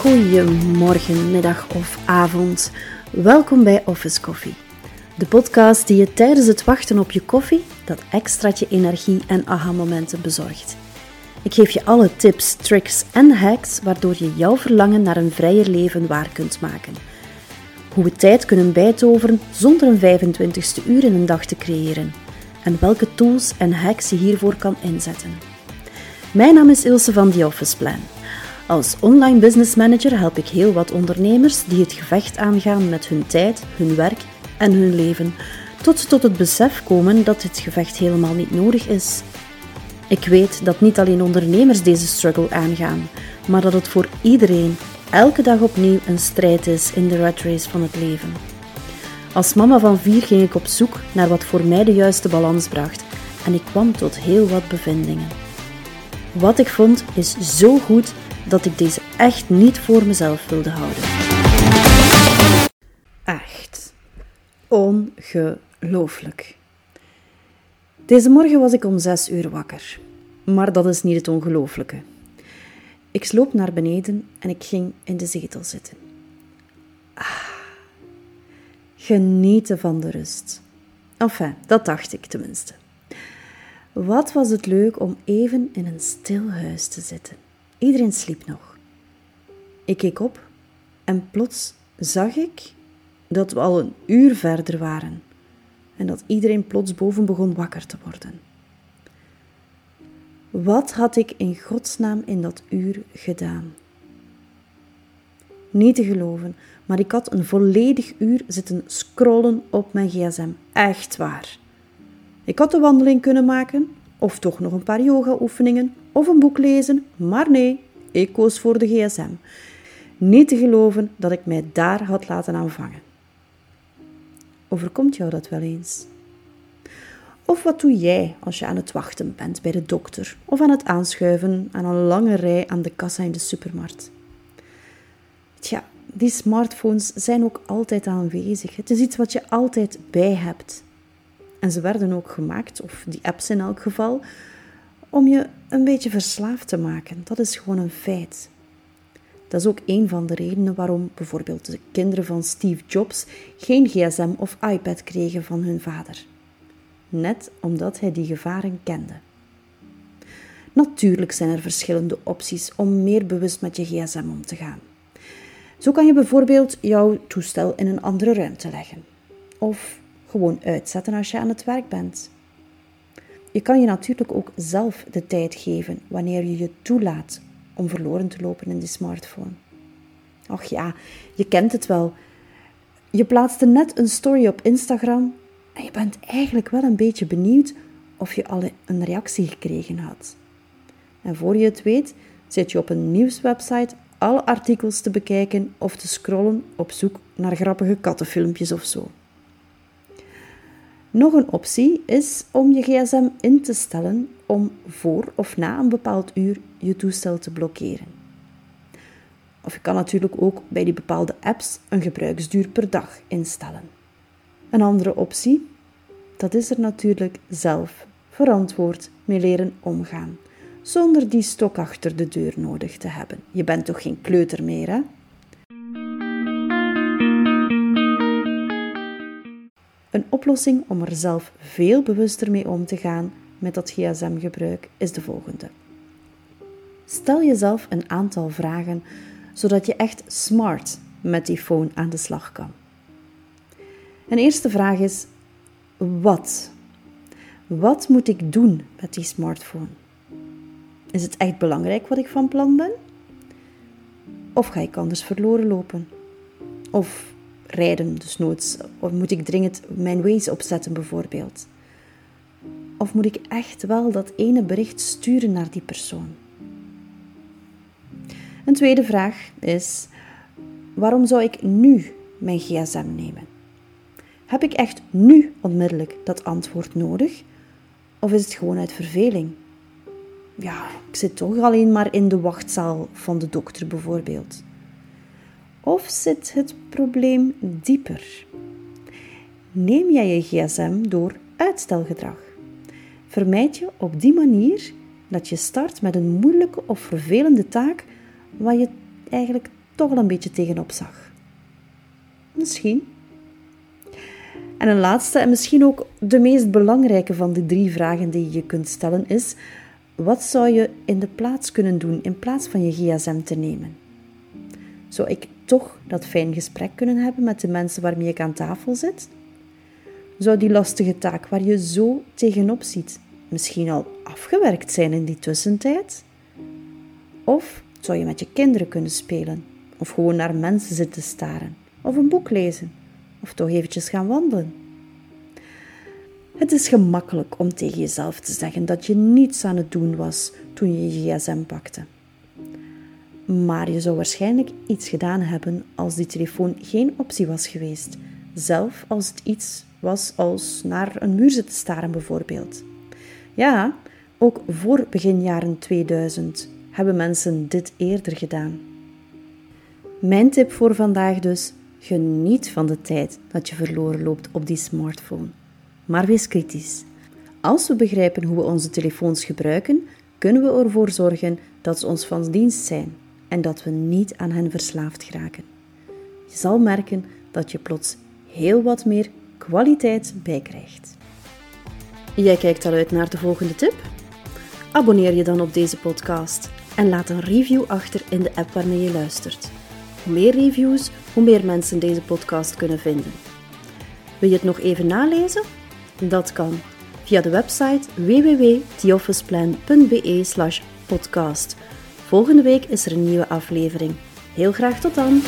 Goedemorgen, middag of avond. Welkom bij Office Coffee. De podcast die je tijdens het wachten op je koffie dat extraatje energie en aha-momenten bezorgt. Ik geef je alle tips, tricks en hacks waardoor je jouw verlangen naar een vrijer leven waar kunt maken. Hoe we tijd kunnen bijtoveren zonder een 25ste uur in een dag te creëren. En welke tools en hacks je hiervoor kan inzetten. Mijn naam is Ilse van The Office Plan. Als online business manager help ik heel wat ondernemers die het gevecht aangaan met hun tijd, hun werk en hun leven, tot ze tot het besef komen dat dit gevecht helemaal niet nodig is. Ik weet dat niet alleen ondernemers deze struggle aangaan, maar dat het voor iedereen elke dag opnieuw een strijd is in de rat race van het leven. Als mama van vier ging ik op zoek naar wat voor mij de juiste balans bracht en ik kwam tot heel wat bevindingen. Wat ik vond is zo goed dat ik deze echt niet voor mezelf wilde houden. Echt. Ongelooflijk. Deze morgen was ik om zes uur wakker. Maar dat is niet het ongelooflijke. Ik sloop naar beneden en ik ging in de zetel zitten. Genieten van de rust. Enfin, dat dacht ik tenminste. Wat was het leuk om even in een stil huis te zitten. Iedereen sliep nog. Ik keek op en plots zag ik dat we al een uur verder waren en dat iedereen plots boven begon wakker te worden. Wat had ik in godsnaam in dat uur gedaan? Niet te geloven, maar ik had een volledig uur zitten scrollen op mijn gsm. Echt waar. Ik had de wandeling kunnen maken, of toch nog een paar yoga-oefeningen, of een boek lezen, maar nee, ik koos voor de gsm. Niet te geloven dat ik mij daar had laten aanvangen. Overkomt jou dat wel eens? Of wat doe jij als je aan het wachten bent bij de dokter of aan het aanschuiven aan een lange rij aan de kassa in de supermarkt? Tja, die smartphones zijn ook altijd aanwezig. Het is iets wat je altijd bij hebt. En ze werden ook gemaakt, of die apps in elk geval, om je een beetje verslaafd te maken. Dat is gewoon een feit. Dat is ook een van de redenen waarom bijvoorbeeld de kinderen van Steve Jobs geen gsm of iPad kregen van hun vader. Net omdat hij die gevaren kende. Natuurlijk zijn er verschillende opties om meer bewust met je gsm om te gaan. Zo kan je bijvoorbeeld jouw toestel in een andere ruimte leggen. Of gewoon uitzetten als je aan het werk bent. Je kan je natuurlijk ook zelf de tijd geven wanneer je je toelaat om verloren te lopen in die smartphone. Och ja, je kent het wel. Je plaatste net een story op Instagram en je bent eigenlijk wel een beetje benieuwd of je al een reactie gekregen had. En voor je het weet, zit je op een nieuwswebsite alle artikels te bekijken of te scrollen op zoek naar grappige kattenfilmpjes of zo. Nog een optie is om je gsm in te stellen om voor of na een bepaald uur je toestel te blokkeren. Of je kan natuurlijk ook bij die bepaalde apps een gebruiksduur per dag instellen. Een andere optie, dat is er natuurlijk zelf verantwoord mee leren omgaan, zonder die stok achter de deur nodig te hebben. Je bent toch geen kleuter meer, hè? Een oplossing om er zelf veel bewuster mee om te gaan met dat gsm-gebruik is de volgende. Stel jezelf een aantal vragen zodat je echt smart met die phone aan de slag kan. Een eerste vraag is: wat? Wat moet ik doen met die smartphone? Is het echt belangrijk wat ik van plan ben? Of ga ik anders verloren lopen? Of rijden, dus noods. Of moet ik dringend mijn Waze opzetten bijvoorbeeld? Of moet ik echt wel dat ene bericht sturen naar die persoon? Een tweede vraag is: waarom zou ik nu mijn gsm nemen? Heb ik echt nu onmiddellijk dat antwoord nodig? Of is het gewoon uit verveling? Ja, ik zit toch alleen maar in de wachtzaal van de dokter bijvoorbeeld. Of zit het probleem dieper? Neem jij je gsm door uitstelgedrag? vermijd je op die manier dat je start met een moeilijke of vervelende taak waar je eigenlijk toch wel een beetje tegenop zag. Misschien. En een laatste en misschien ook de meest belangrijke van de drie vragen die je kunt stellen is: wat zou je in de plaats kunnen doen in plaats van je gsm te nemen? Zou ik toch dat fijn gesprek kunnen hebben met de mensen waarmee ik aan tafel zit? Zou die lastige taak waar je zo tegenop ziet misschien al afgewerkt zijn in die tussentijd? Of zou je met je kinderen kunnen spelen? Of gewoon naar mensen zitten staren? Of een boek lezen? Of toch eventjes gaan wandelen? Het is gemakkelijk om tegen jezelf te zeggen dat je niets aan het doen was toen je je gsm pakte. Maar je zou waarschijnlijk iets gedaan hebben als die telefoon geen optie was geweest, zelf als het iets was als naar een muur zitten staren bijvoorbeeld. Ja, ook voor begin jaren 2000 hebben mensen dit eerder gedaan. Mijn tip voor vandaag dus: geniet van de tijd dat je verloren loopt op die smartphone. Maar wees kritisch. Als we begrijpen hoe we onze telefoons gebruiken, kunnen we ervoor zorgen dat ze ons van dienst zijn en dat we niet aan hen verslaafd geraken. Je zal merken dat je plots heel wat meer kwaliteit bijkrijgt. Jij kijkt al uit naar de volgende tip? Abonneer je dan op deze podcast en laat een review achter in de app waarmee je luistert. Hoe meer reviews, hoe meer mensen deze podcast kunnen vinden. Wil je het nog even nalezen? Dat kan via de website www.theofficeplan.be/podcast. Volgende week is er een nieuwe aflevering. Heel graag tot dan!